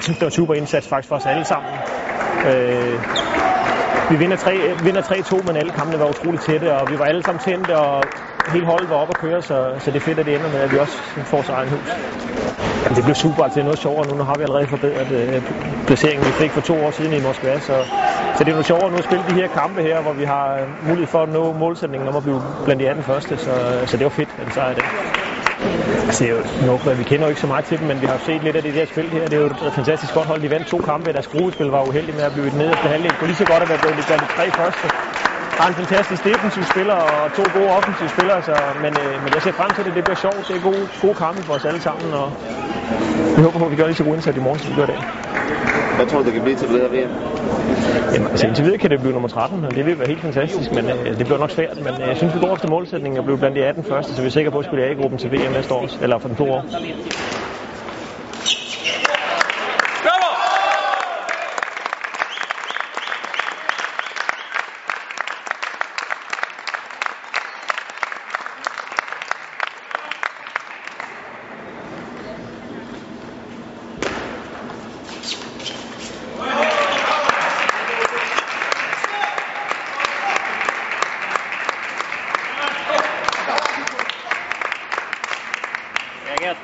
synes, det var super indsats faktisk for os alle sammen. Øh, vi vinder 3 vinder 3-2, men alle kampene var utrolig tætte, og vi var alle sammen tændte, og hele holdet var oppe at køre, så, så det er fedt, at det ender med, at vi også får sig egen hus. Jamen, det blev super, altså det er noget sjovere nu. Nu har vi allerede forbedret øh, placeringen, vi fik for to år siden i Moskva, så, så det er noget sjovere nu at spille de her kampe her, hvor vi har øh, mulighed for at nå målsætningen om at blive blandt de 18 første, så, så det var fedt, at vi sejrede det. Altså, det er jo vi kender jo ikke så meget til dem, men vi har set lidt af det der spil her. Det er jo et fantastisk godt hold. De vandt to kampe. Deres gruppespil var uheldig med at blive et nederste halvdel. Det kunne lige så godt have været blevet blandt de tre første. Har en fantastisk defensiv spiller og to gode offensive spillere, så, men, øh, men jeg ser frem til det. Det bliver sjovt. Det er gode, gode kampe for os alle sammen, og vi håber på, at vi gør lige så god indsats i morgen, som vi gør i dag. Hvad tror du, det kan blive til det her VM? Altså indtil videre kan det blive nummer 13, og det vil være helt fantastisk, men øh, det bliver nok svært. Men øh, jeg synes, vi går efter målsætningen at blive blandt de 18 første, så vi er sikre på at spille A-gruppen til VM næste år, eller for den to år. Gänget!